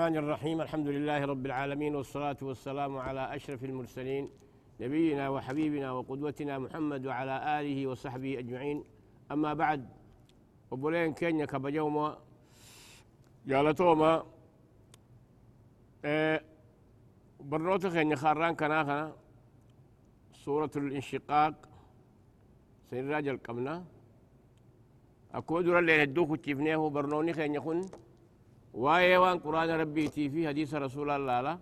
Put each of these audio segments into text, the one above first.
الرحمن الرحيم الحمد لله رب العالمين والصلاة والسلام على أشرف المرسلين نبينا وحبيبنا وقدوتنا محمد وعلى آله وصحبه أجمعين. أما بعد وبولين كينيا كبجوما جالتوما إيه برنوتا كينيا خاران كناخنا سورة الانشقاق سين راجل قمنا أكو درا اللي هدوكو تشيفنيه برنوني كينيا خن وايه وان قرآن ربي تي في حديث رسول الله لا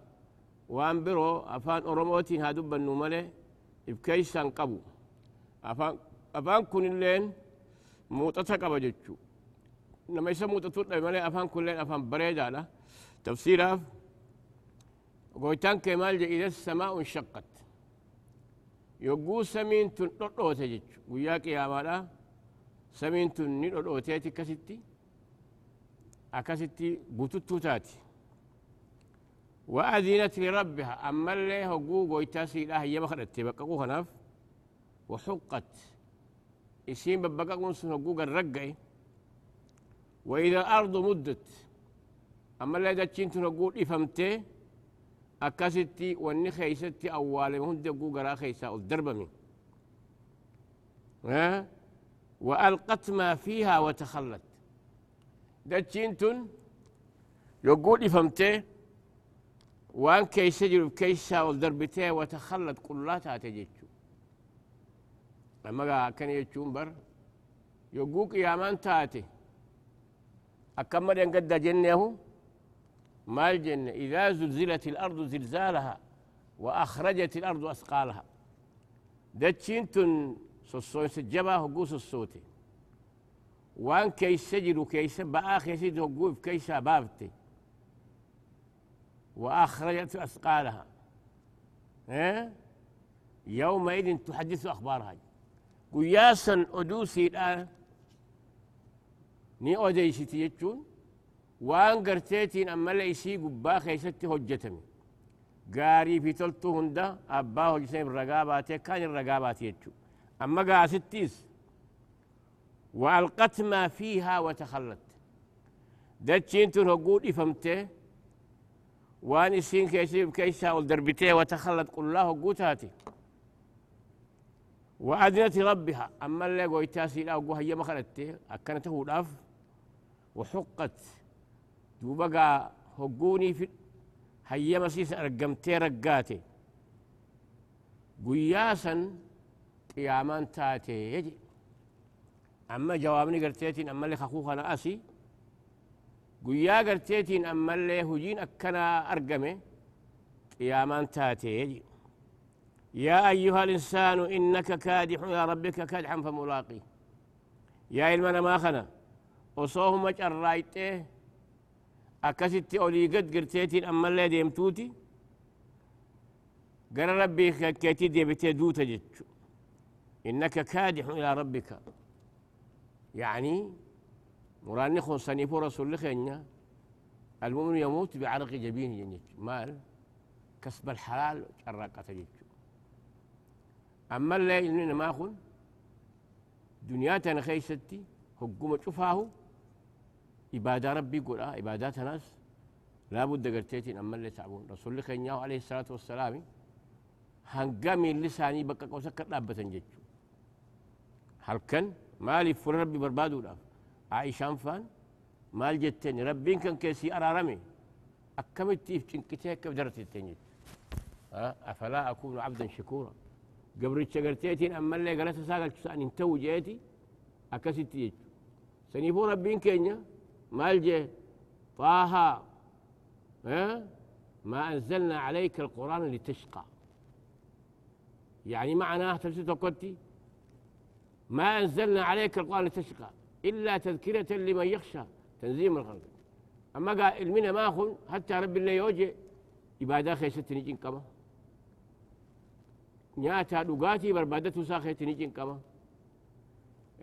وان برو أفان أرموتي هادو بنو ملي إبكيسان قبو أفان أفان كن اللين موتتا قبا جتشو نما يسا موتتو ملي أفان كن لين أفان بريدا لا تفسيرها قويتان كمال إذا السماء انشقت يقو سمين تن تجتشو وياك يا مالا سمين تن نتوتيتي كستي أكستي بوتوتو تاتي وأذنت لربها أما اللي هقو قويتاسي لا هي مخدت تبققو خناف. وحقت. يسين ببققون سن هقو الرقعي وإذا الأرض مدت أما اللي داتشين تنقو إفهمتي أكستي وإني خيستي أول مهند هقو قرا خيسا الدرب من ها؟ وألقت ما فيها وتخلت. دجينتون يقول فهمتي وان كي سجل كيسا والدربتي وتخلت كلاتها تجيتشو. أما كان يجون بر يقول يا من تاتي. أكمل أن قد جنه ما الجنة إذا زلزلت الأرض زلزالها وأخرجت الأرض أثقالها. دجينتون سوسوين سجبا هقوس الصوتي. وان كيس سجلوا كيس بآخر سيد وقوف كيس بابتي. وأخرجت أثقالها. ها يومئذ تحدث أخبارها. قياسا أدوسي الآن. ني أوديسي يجون. وان قرتيتين أما ليسي قبا خيستي هجتمي قاري في تلتو هندا أبا هجتمي الرقابات كان الرقابات يجو أما قاستيس وألقت ما فيها وتخلت. دتشين تنهقود إفهمته وان السين كيسيب كيسا والدربتيه وتخلت قل الله قوتاتي وأذنت ربها. أما اللي قويتاسي لا قوها هي مخلته أكنته الأف وحقت. دوبقى هقوني في هيا مسيس أرقمتي رقاتي. قياسا قيامان تاتي. يجي أما جوابني قرتيتين أما اللي خخوخ أنا أسي. قويا قرتيتين أما اللي هجين أكنا أرقمي. قيامان تاتي يجي يا أيها الإنسان إنك كادح إلى ربك كادحا فملاقيه يا إلمنا ما خنا. وصوهم رايته أكستي أولي قد قرتيتين أما اللي ديمتوتي. قال ربي كيتي ديبتي دوتا جتشو إنك كادح إلى ربك. يعني مراني خون صنيفو رسول لخينيا المؤمن يموت بعرق جبينه جنيت مال كسب الحلال شرقة جيت. أما اللي إننا ما أخون دنياتنا خيستي حكومة شفاه إبادة ربي قول آه إبادات ناس لابد قرتيتين. أما اللي تعبون رسول الله عليه الصلاة والسلام هنقامي لساني بقى قوسك لابة جيتشو هل كان؟ مالي فر ربي بربادو لاف عائشة فان مال جتني. ربي كان كيسي أرارمي أكمل تيف تنكتي كيف درت التنجد أه؟ أفلا أكون عبدا شكورا. قبل الشجرتين أما اللي قالت ساقل تسأني انتو جيتي أكست يجو سنيفو ربي كينيا. مال جي. طه أه؟ ما أنزلنا عليك القرآن لتشقى. يعني معناه تفسير قلتي ما أنزلنا عليك القرآن لتشقى إلا تذكرة لمن يخشى تنزيل من الخلق. أما قال المنا ما أخذ حتى رب الله يوجه إبادة خيستني جن كما؟ نياتا لغاتي بربادته ساخيتني جن كما؟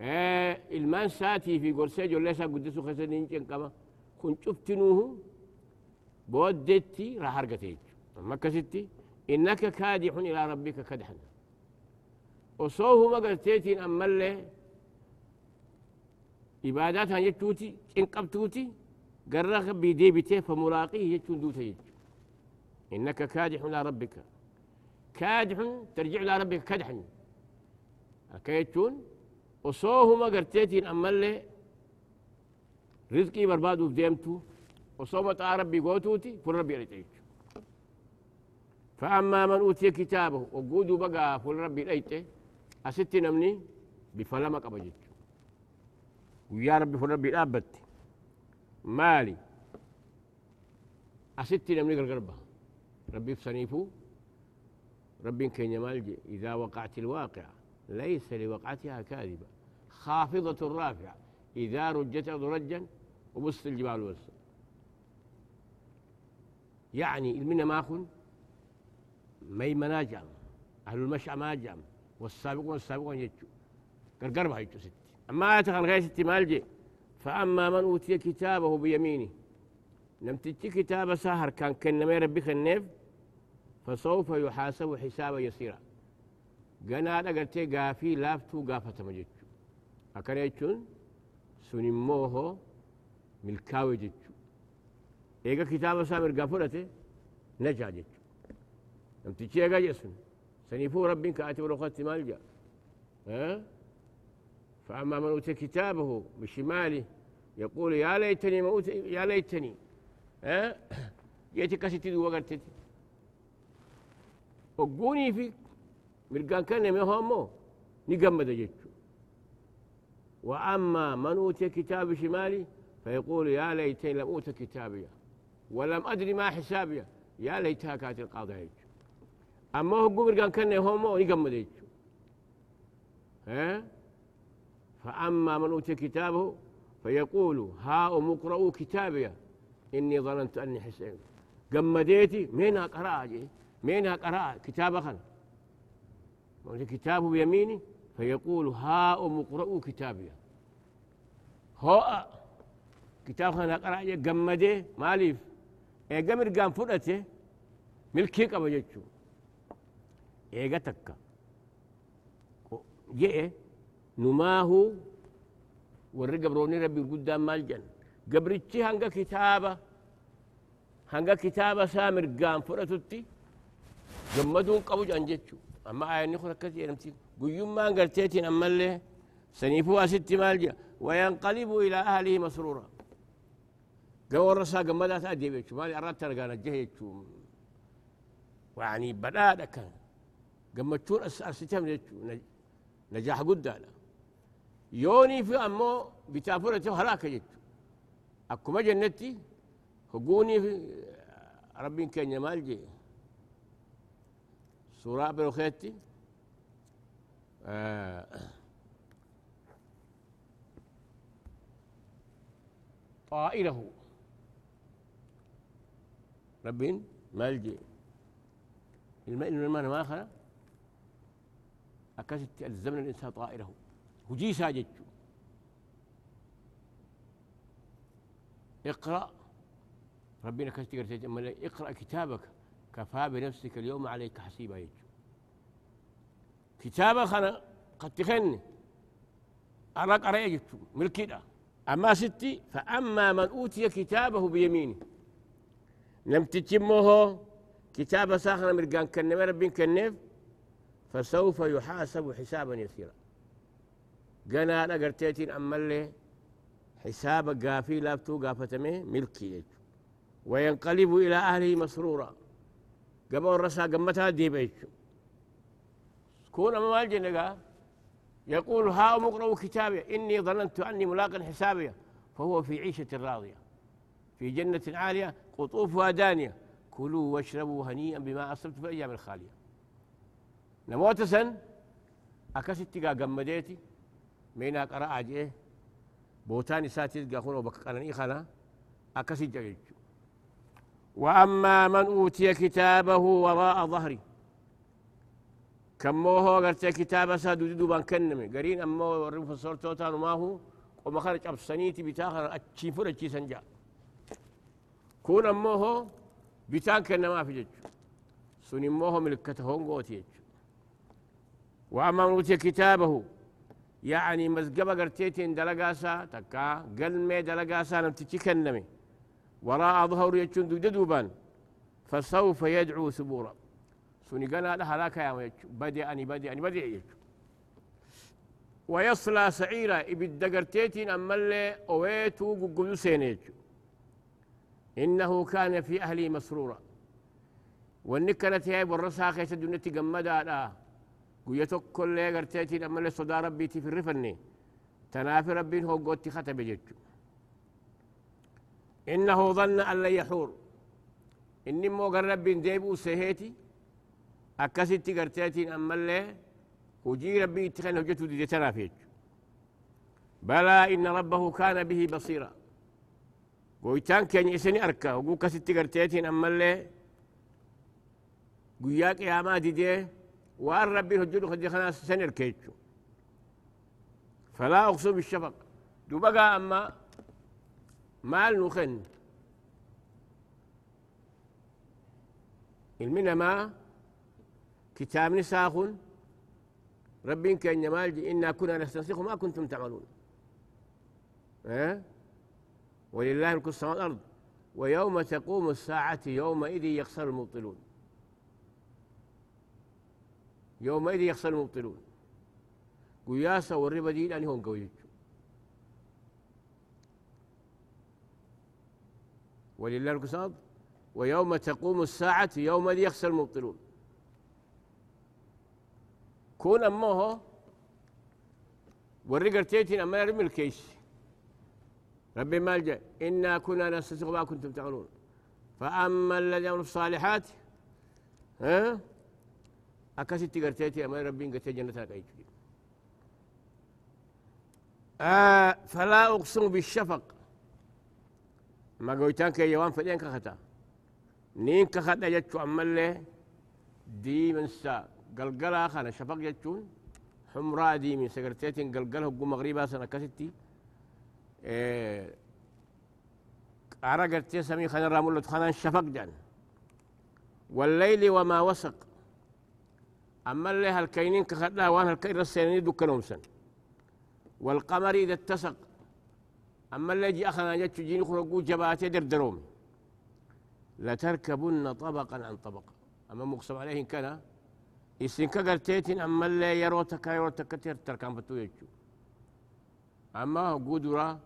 إيه المان ساتي في قرسي جو ليسا قدسو خيستني جن كما؟ كن شفتنوه بودتي راح هرقتي أما كستي إنك كادح إلى ربك كدحا وصوه ما قلتيتين أما اللي عباداتها يتوتي إن قبتوتي قرق بيدي بيته فملاقيه يجون دوته يج إنك كادح إلى ربك. كادح ترجع إلى ربك كدحا. أكيتون وصوهما قرتيتين أما اللي رزقي بربادو في ديمتو وصومة ربي قوتوتي فل ربي ريتيج فأما من أوتي كتابه وقودوا بقى فل ربي أستي نمني بفلما قبجت ويا ربي فل ربي أبت مالي أستي نمني قرقربة ربي فسنيفو ربي كين مالجي إذا وقعت الواقعة ليس لوقعتها كاذبة خافضة رافعة إذا رجت رجا وبص الجبال وسط يعني المنا ما أخن مي مناجم أهل المشع ما جام والسابقون والسابقون يجوا. قرقر بها يجوا ستي. أما أتخن غير ستي مالجي فأما من أوتي كتابه بيمينه. لم تجي كتاب ساهر كان كنما ربك النيف فسوف يحاسب حسابا يسيرا. قنا قلتي قافي لافتو قافة مجد أكن يجون؟ سنموه ملكاوي جد إيقا كتاب سامر قافلته نجا جد لم تجي إيقا جسن سنفو ربك كاتب رخصت مالجا ها؟ فأما من أوتي كتابه بشماله يقول يا ليتني ما أوتي يا ليتني. ها؟ جيتي كاسيتي وقرتتي وقوني في مرقان كان يمي هومو نقمد وأما من أوتي كتاب شمالي فيقول يا ليتني لم أوت كتابي. ولم أدري ما حسابي. يا ليتها كانت القاضي أما هو مرقان كان هومو نقمد جيتشو ها؟ فأما من أوتي كتابه فيقول هاؤم اقرؤوا كتابي. إني ظننت أني حسين. قمديتي؟ منها قراءة منها قراءة كتاب خن كتابه بيميني؟ فيقول هاؤم اقرؤوا كتابي. هو كتاب خن قراءة قمدي؟ ماليف إيه قمر قام فرته ملكي قبل جتشو إيجتك جئ نماه ورق بروني ربي قدام مالجن قبرتي هنقا كتابة هنقا كتابة سامر قام فرطتي جمدون قبو جانجتشو أما عيني خلق كتير نمتي قيوم ما انقرتيتي نمالي سنيفوها ستي مالجن وينقلب إلى أهله مسرورا قوى الرسا قمدات أدي بيتشو مالي أردت أرقانا جهيتشو يعني بلادة قمتشون أرسيتهم نجاح قدانا يوني في أمو بتافورة هلاك جت أكما جنتي هقوني في ربي كان يمال جي. سورة بروخيتي آه. طائره ربين مالجي الماء ما خلا أكست الزمن الإنسان طائره. هجي ساجد. اقرأ. ربنا كستي قرتي اقرأ كتابك. كفى بنفسك اليوم عليك حسيبا. يجو كتابك خنا قد تخني. أراك جتو ملكي أما ستي فأما من أوتي كتابه بيمينه. لم تتمه كتاب ساخن مرقان كنف ربين كنف فسوف يحاسب حسابا يسيرا. قنا أنا قرتيتين أما اللي حساب قافي لافتو قافتمه ملكي وينقلب إلى أهله مسرورا. قبل الرسا قمتها دي بيتشو كون أما الجنة يقول ها مقرأ كتابي إني ظننت أني ملاق حسابي فهو في عيشة راضية. في جنة عالية قطوفها دانية. كلوا واشربوا هنيئا بما أصبت في الأيام الخالية. نموت سن أكست قمديتي مينا قرأ جيه بوتاني ساتي قاخون وبقرني خلا أكست جيجو وأما من أوتي كتابه وراء ظهري كم هو قرت كتاب ساد دوبان كنمي قرين أما ورم فصور توتان وما هو وما خرج أبسنيتي بتاخر أتشي فرج سنجا كون أما هو بتان كنما في جج سن هو ملكته قوتي وأما من أوتي كتابه يعني مزقبة قرتيتين دلقاسا تكا قلمي دلقاسا نمتشي كنمي وراء ظهر يجون دوبان فسوف يدعو ثبورا. سوني قنا لها لا كيام بدي أني بدي أني بدي يجو. ويصلى سعيرا إبد دقرتيتين أما اللي أويتو ققلو سينيجو إنه كان في أهلي مسرورا. والنكنة هي برسها خيس الدنيا قويتو كل أما اللي صدا ربي في الرفني تنافي ربي هو قوتي ختم جيجو إنه ظن أن لن يحور إني مو ربي ديبو سهيتي أكاسيتي قرتيتين أما اللي وجي ربي اتخن هجته دي تنافيج بلى إن ربه كان به بصيرا قويتان كان يسني أركا وقو كاسيتي قرتيتين أما اللي قوياك وأن ربي هجته خدي خلاص سنر كيتشو فلا أقسم بالشفق. دو بقى أما مال نخن. المنا ما كتاب نساخن. ربي كان يمال إنا كنا نستنسخ ما كنتم تعملون. أه؟ ولله السماوات والأرض. ويوم تقوم الساعة يومئذ يخسر المبطلون. يومئذ يخسر المبطلون. قياسا والربا دي لأني هم قويت ولله ملك السماوات ويوم تقوم الساعة يومئذ يخسر المبطلون. كون أمه ورقر تيتين أما رمي الكيس. ربي مالجا إنا كنا نستسق ما كنتم تعملون. فأما الذين يعملون الصالحات ها؟ أكاسي تيتي أما ربي قتي جنة قيت آه فلا أقسم بالشفق. ما قويتان كي يوان فدين كختا نين كختا جتشو أما اللي دي من ساق قلقلا خانا شفق يجون حمراء دي من سكرتيتين قلقلا هو مغربا سنة كستي إيه عرقت سمي خانا رامولة خانا شفق جان. والليل وما وسق. أما اللي هالكينين كخدا وان هالكين رسيني دو كنومسن. والقمر إذا اتسق أما اللي جي أخنا جاتشو جيني خلقو جبات دروم لتركبن طبقا عن طبق. أما مقسم عليه إن كان إسن كقرتيتين أما اللي يروتك يروتك كتير تركان بتو يجو. أما قدرة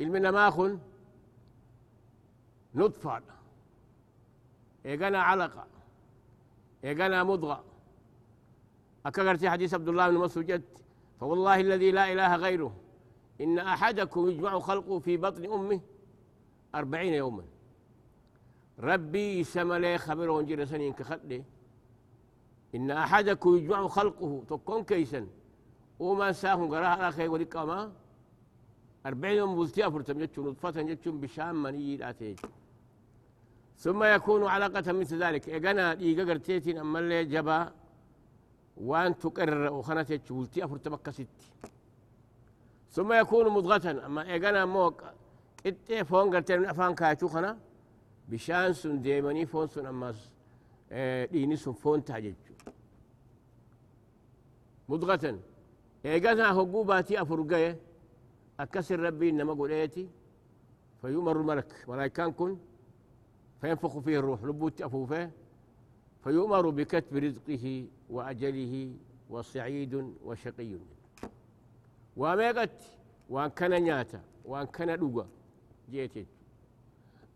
المنا ما أخن نطفع إيقنا علقة. إيقنا مضغة. Gartee حديث عبد الله بن مسعود جد فوالله الذي لا إله غيره إن أحدكم يجمع خلقه في بطن أمه أربعين يوما. ربي سملي خبر ونجر سنين كخده إن أحدكم يجمع خلقه تكون كيسا. وما ساهم قراء أخي ولك ما أربعين يوم بلتي أفرتم جتشون نطفة جتشون بشام مني لا ثم يكون علاقة مثل ذلك. إيقنا إيقا قرتيتين أما اللي جبا وأن تكرر وخنت بلتي أفرتم كستي ثم يكون مضغة. أما إيقنا موك إتي فون قرتين من أفان كاتو خنا بشان سن ديماني فون سن أما ديني سن فون تاججو. مضغة. إيقانا هقو باتي أفرقية أكسر ربي إنما قليتي فيؤمر الملك. ملائكان كن فينفخ فيه الروح. لبوت أفوفه فيؤمر بكتب رزقه وأجله وصعيد وشقي. وميقت وان كان نياتا وان كان دوغا. جيتي.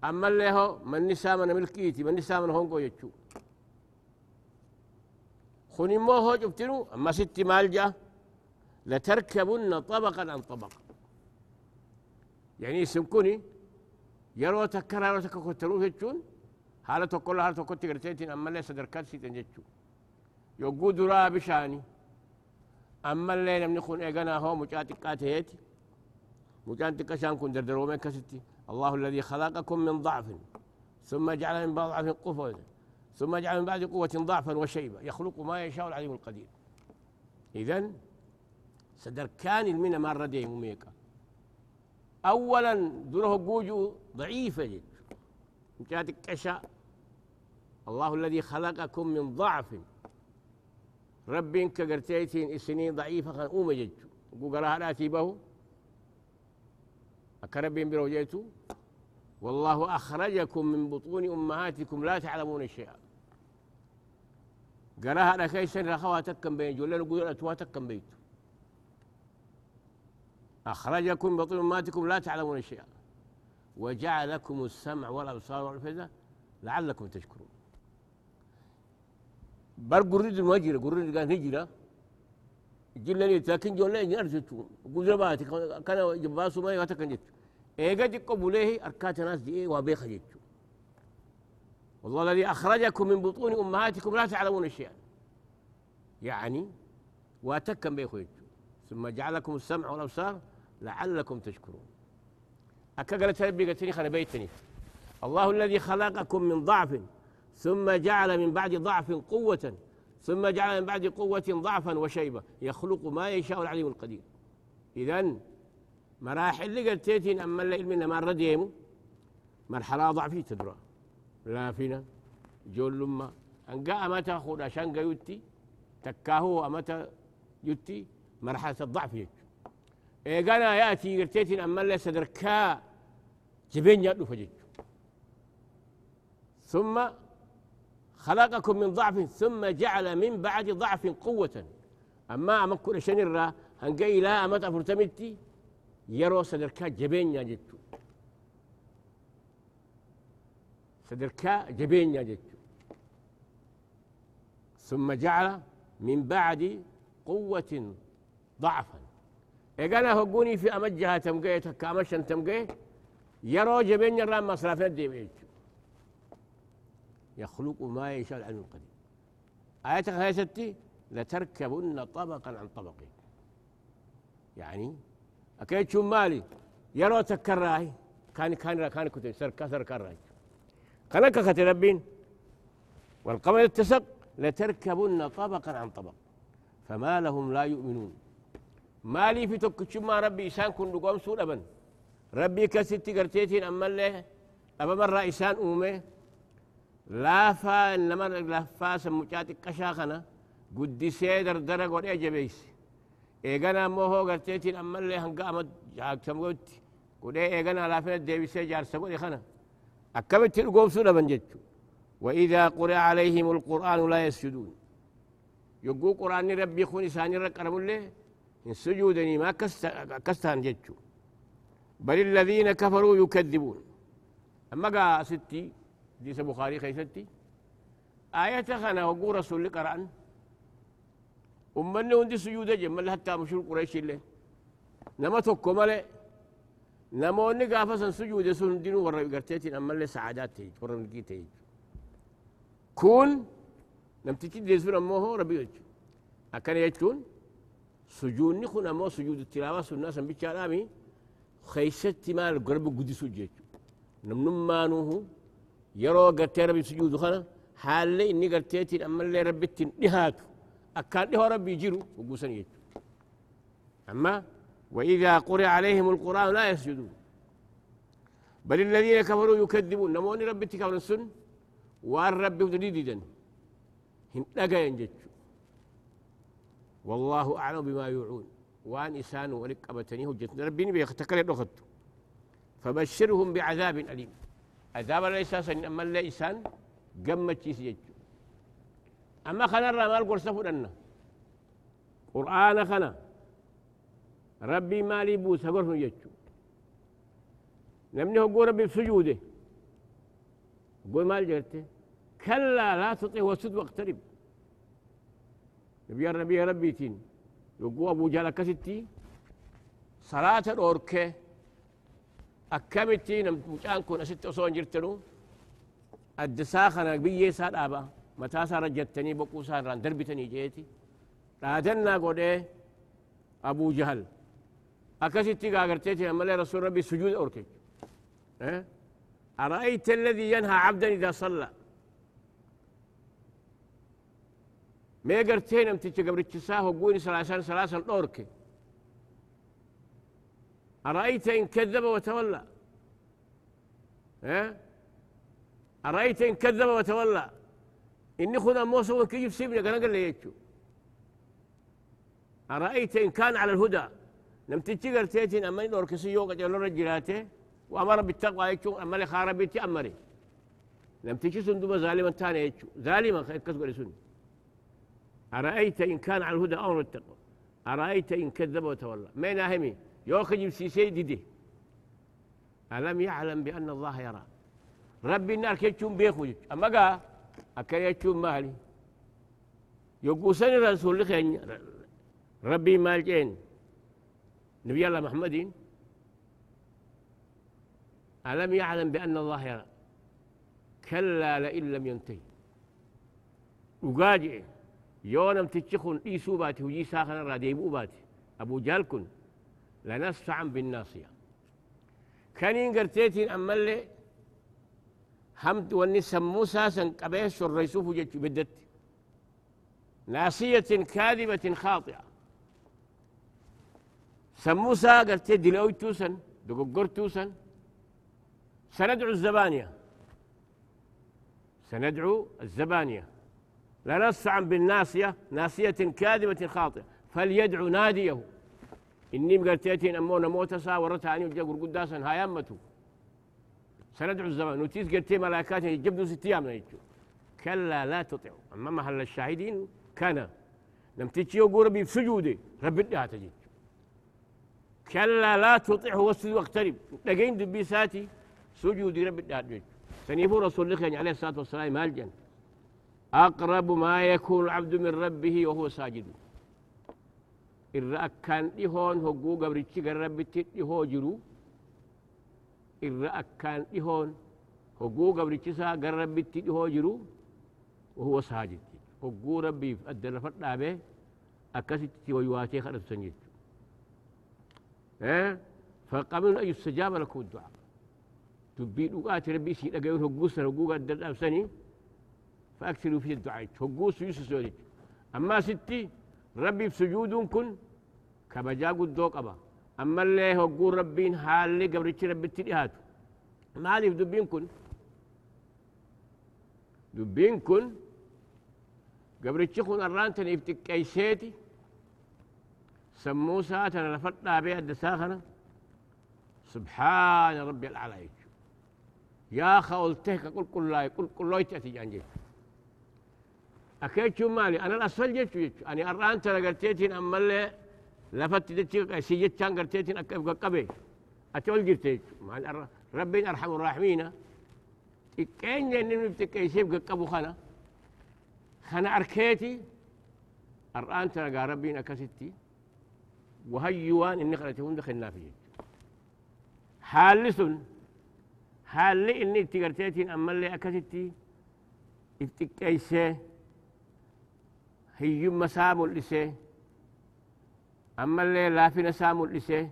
أما اللي هو من نسامنا ملكيتي من نسامنا هونغو يتشو مو هو جبتنو أما ست مالجا لتركبن طبقا عن طبق. يعني سمكوني يرو تكرا يرو تكا كترو هجون حالة تقول حالة تقول تقرتين أما ليس دركات سيتن جتشو يقود را بشاني. أما اللي لم نكون إيقنا هو مجاتك قاتيتي مجاتك شان كن دردرو من كستي الله الذي خلقكم من ضعف ثم جعل من بعض ضعف قوة ثم جعل من بعد قوة ضعفا وشيبة. يخلق ما يشاء العليم القدير. إذن سدركان المنى مرة دي ميكا أولا دونه قوجو ضعيفة جد مجاتك كشاء الله الذي خلقكم من ضعف. رب كقرتيتين السنين ضعيفة خان أوم جد قراها لا تيبه أكرب بروجيتو والله أخرجكم من بطون أمهاتكم لا تعلمون شيئا. قراها أنا كيسن رخوها تكن بين جولين وقول أتوا تكن بيت أخرجكم من بطون أمهاتكم لا تعلمون شيئا. وجعل لكم السمع والأبصار والأفئدة لعلكم تشكرون. بر قرد المجرى قرد قال هجرة. جلني لكن جولين يرجتون قول باتي كان جباسو ما يتكن جت. إيجا دقو بوليه أركات ناس دي إيه وبيخ جتو والله الذي أخرجكم من بطون أمهاتكم لا تعلمون شيئا. يعني واتكم بيخو ثم جعلكم السمع والأبصار لعلكم تشكرون. أكا تربي قلتني بيتني. الله الذي خلقكم من ضعف. ثم جعل من بعد ضعف قوة ثم جعل من بعد قوة ضعفا وشيبة يخلق ما يشاء العليم القدير. إذن مراحل اللي قلتين أما اللي علمنا ما رديمو مرحلة ضعفي تدرى. لا فينا. جول لما أنقا أمتا خود عشان يتي تكاهو أمتا يتي مرحلة الضعف يجو إيه قانا يأتي قلتين أما اللي سدركا جبين يدو فجج ثم خلقكم من ضعف ثم جعل من بعد ضعف قوة. أما أمكن شنرا هنقي لا أمت أفرتمتي يرو سدركا جبين جتو. سدركا جبين جتو. ثم جعل من بعد قوة ضعفا. إيقانا هقوني في أمجها تمقية كامشا تمقية يرو جبين الرام مصرف الدين يخلق ما يشاء العلم القدير آية هاي ستي لتركبن طبقا عن طبق يعني أكيد شو مالي يرو تكراي كان كان كان كتير سر كسر كراي كان كتربين والقمر اتسق لتركبن طبقا عن طبق. فما لهم لا يؤمنون. مالي في تكتشم ما ربي إسان كن قوم سوء أبن ربي كستي قرتيتين أما الله أبا مرة إسان أومي لافا إنما لافا سموشاتي كشاخنا. قدسي دردرة قد إجبيس إيغانا موهو قرتيتين أما اللي هنقا أمد جاك سموت قد إيغانا لافين الديبسي جارسة قد خنا أكمت تلقوم سونا بنجتشو وإذا قرأ عليهم القرآن لا يسجدون. يقول قرآن ربي خون إساني رقرم الله إن سجودني ما كستان جتشو بل الذين كفروا يكذبون. أما قا ستي ديس بخاري خيستي آية خنا وقول رسول قرآن أمني وندي سجود جمال حتى مشهور قريش اللي. نما توكو مالي. نما وني قافا سجود سن دينو ورا قرتيتين أما اللي سعادات تيج ورا ملكي تيج. كون نم تجي ديسون أمه هو ربي يجو أكن يجون سجود نخون أمه سجود التلاوة سنة سن بيتشارامي خيستي مال قرب قدي سجود نم نمانوه يرو قرتي ربي سجود خنا حالي إني قرتيتين أما اللي ربي تنهاتو أكاد هو ربي يجروا وقوسن أما وإذا قرئ عليهم القرآن لا يسجدون بل الذين كفروا يكذبون نموني ربي تكفر السن وان ربي تديدا هن لقى ينجج والله أعلم بما يوعون وان إسان ولك أبتني هجة ربي نبي يختكر الأخت فبشرهم بعذاب أليم عذاب ليس أما لا إسان قمت يسجج أما خنا الرمال قرصة فلنا قرآن خنا ربي مالي بوسا قرصة يجو نمني هو ربي بسجوده. قول مال جرته. كلا لا تطيع وسد واقترب. نبي النبي ربي تين. يقول أبو جهل كستي. صلاة الأوركة. أكملتي نم مشان كون أست أصون جرتنو الدساخ أنا بيجي سار أبا متى سار جتني بكو سار ران دربتني جيتي رادنا قدي أبو جهل أكستي قاعرتي أملا رسول ربي سجود أوركي أه؟ أرأيت الذي ينهى عبدا إذا صلى ما قرتين أمتي قبل التساه وقولي سلاسان سلاسان أوركي أرأيت إن كذب وتولى؟ أرأيت إن كذب وتولى؟ إني خذ موسى كيف سيبني قال قال لي أرأيت إن كان على الهدى؟ لم تتجر تيتين أما يدور كسي يوقع جلو رجلاته وأمر بالتقوى يجو أمر خارب بيتي أمري. لم تجي سندوب ظالما تاني يجو ظالما كسب لسن أرأيت إن كان على الهدى أمر التقوى أرأيت إن كذب وتولى؟ ما ناهمي يوخج سيسي دي ألم يعلم بأن الله يرى. ربي النار كيتشون بيخو أما قا أكا يتشون مالي. يقوسني رسول لخين ربي مالجين نبي الله محمد ألم يعلم بأن الله يرى. كلا لئن لم ينتهي. وقاجئ. يونم تتشخون إيسو باتي وجي ساخنا راديبو باتي. أبو جالكن. لنسفعا بالناصية. كان ينقرتيتين أما اللي حمد واني سمو ساسا قبيس الرئيسوف بدت ناصية كاذبة خاطئة. سموسا قلت دلوي توسن توسن. سندعو الزبانية. سندعو الزبانية. لنصعا بالناسية ناسية كاذبة خاطئة. فليدعو ناديه. إني مقرتيتين أمونا موتسا ورتها أني وجاقر قداسا هاي أمتو. سندعو الزبان نوتيس قلتي ملاكات يجبدوا ست أيام كلا لا تطعوا أما محل الشاهدين كان. لم تجي وقول ربي في سجودي ربي تجي كلا لا تطعه واسجد واقترب. لقين دبيساتي سجود رب الدار سنيفو رسول الله عليه الصلاة والسلام مالجن. أقرب ما يكون العبد من ربه وهو ساجد. الرأك كان إهون هو قبرتشي قرب هو جرو الرأك كان إهون هو قبرتشي سا قرب هو جرو وهو ساجد هو ربي أدر فتابه أكست ويواتي خلص سنجد إيه فقبل أن يستجاب لكم الدعاء تبين وقات ربي سي لقيون هقوس هقوق الدل سني فأكثروا في الدعاء هقوس يوسف أما ستي ربي في سجود كن كبجا قد أبا أما اللي هقول ربين حالي قبل ربي تليهات ما علي دبين كن دبين كن قبل كن الرانتن يفتك كيسيتي سموه ساتنا لفتنا بها الدساخنة سبحان ربي الأعلى يا خولتك قل قل لا قل قل لا تأتي جانجي أكيد شو مالي أنا الأسفل جيت جيت أنا أران ترى قرتيتين أما اللي لفت جيت سيجت كان قرتيتين أكيد قبي أتول قرتيت. ربي أرحم الراحمين. كين جنن مفتك يسيب قبو خنا خنا أركيتي. أرآن ترى ربي أكستي وهيوان إني خلتهم دخلنا فيه حالس حال إني تقرتيتين أما اللي أكستي افتكيسه هي مسام لسه. أما اللي لا في نسام لسه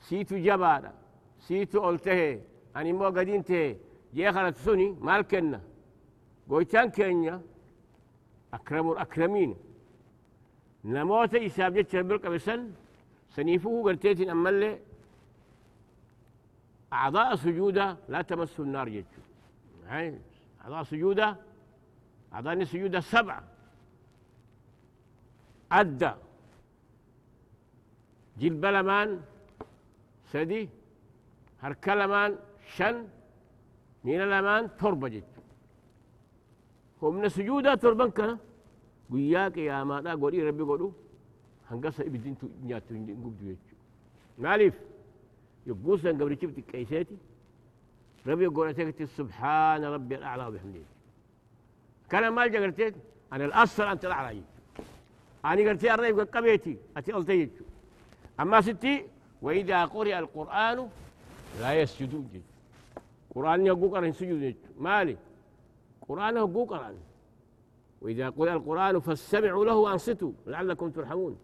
سيتو جبارة سيتو قلته أني مو قدين ته جي خلت سني مالكنا قويتان كينيا أكرم الأكرمين نموت إساب جتش بالقبسن سنيفه قرتيت أما اللي أعضاء سجودة لا تمس النار جتشو أعضاء سجودة أعضاء سجودة سبعة أدى جلبلمان سدي هركلمان شن من الامان تربة جد ومن سجودة تربة كنا وياك يا ما دا قولي ربي قولو هنقصة ابدين تو نياتو نقوم دو يجو ناليف يبوس ان قبل جبت كيساتي ربي يقول اتكت سبحان ربي الأعلى وبحمده. كان مال جاكرتين أنا الأصل أنت الأعلى أنا قلت يا ربي قبيتي أتي قلت يجو amma sitti وإذا قرئ القرآن لا يسجدون جد قرآن يقول قرآن سجود. مالي؟ قرآن يقول قرآن. وإذا قرئ القرآن فاستمعوا له وأنصتوا لعلكم ترحمون.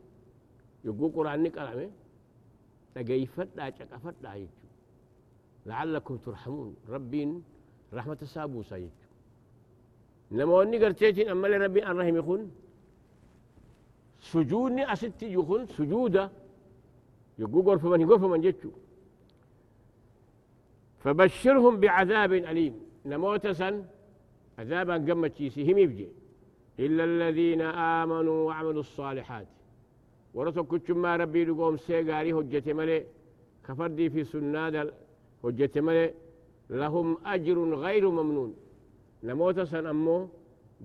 يقول قرآن نقرأ تقيفت لا تقفت لا يجو لعلكم ترحمون. ربين رحمة السابو سيجو لما وني قرتيتين أما لربي أن رحم يخون. سجودني أستي يخون سجودة. يقول غرفة من غرفة من جتشو فبشرهم بعذاب أليم. نموتسا عذابا قمت هم يبجي. إلا الذين آمنوا وعملوا الصالحات. ورسو كتشم ما ربي لقوم سيقاري هجة ملي. كفردي في سناد هجت ملي. لهم أجر غير ممنون. نموت سن أمو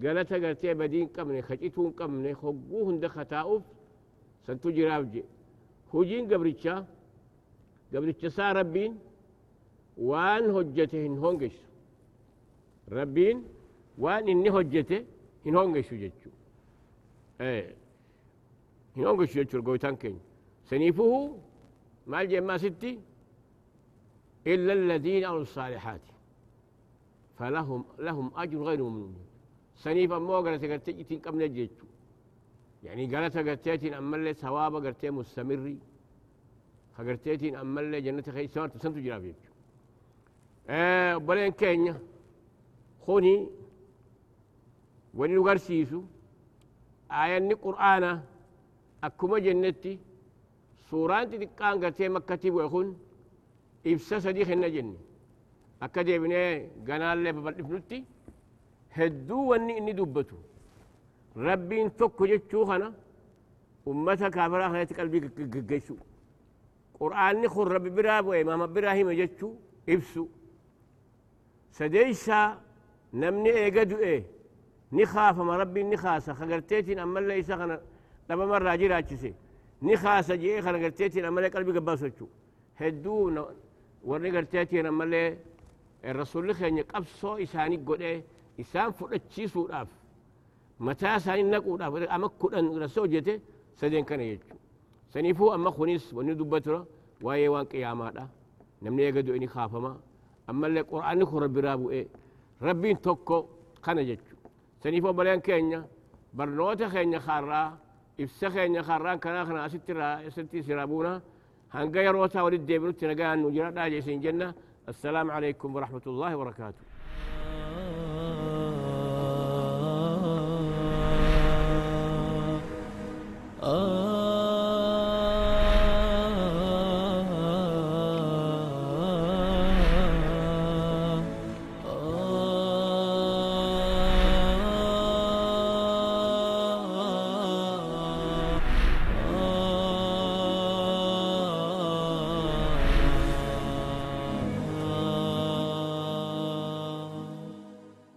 قالت قالت بدين قمني خجيتون قمني خبوهن دختاؤف سنتو هجين قبرتشا قبرتشا سا ربين وان هجته هونجش ربين وان إني هجته هونجش جتشو إيه هونجش جتشو القويتان كين سنيفه ما الجمع ستي إلا الذين عملوا الصالحات فلهم لهم أجر غير ممنون سنيفا مو قالت قرتي تين قبل جيتشو يعني قالت قرتي أما اللي ثواب قرتي مستمري. خقرتي أما اللي جنة خير سوار تسنتو جيتشو آه بلين كينيا. خوني. وني نغرسيسو آية قرآن أكما جنتي. سوران تدقان قرتي مكتب ويخون ibsa sadii kenna jenne akka deebinee ganaallee babal'ifnutti hedduu wanni inni dubbatu rabbiin tokko jechuu kana ummata kaafiraa kanatti qalbii geggeessu qur'aanni kun rabbi biraa bu'e maama biraa hime jechuu ibsu sadeeysaa namni eega du'e ni kaafama rabbiin ni kaasa kagarteetiin ammallee isa kana dhabamarraa jiraachise ni kaasa je'ee kana garteetiin ammallee qalbii gabbaasu jechuu hedduu warri garteetiin ammallee rasuulli keenya qabsoo isaanii godhee isaan fudhachiisuudhaaf متى ساني نقول أفر أما كنا رسول جت سدين كنا يجوا سنيفو أما خنيس وندوب بترا ويا وان كيامة لا نمني يقدو إني خاف ما أما اللي القرآن خور برابو إيه. ربي توكو كنا يجوا سنيفو بلان كينيا. برنوتة خينيا خارا. إفسخ خينيا خارا. كنا خنا أستيرا أستي سرابونا. هنغير وتاوري الدبرو تنقان نجرا داجي سنجنا. السلام عليكم ورحمة الله وبركاته. Oh.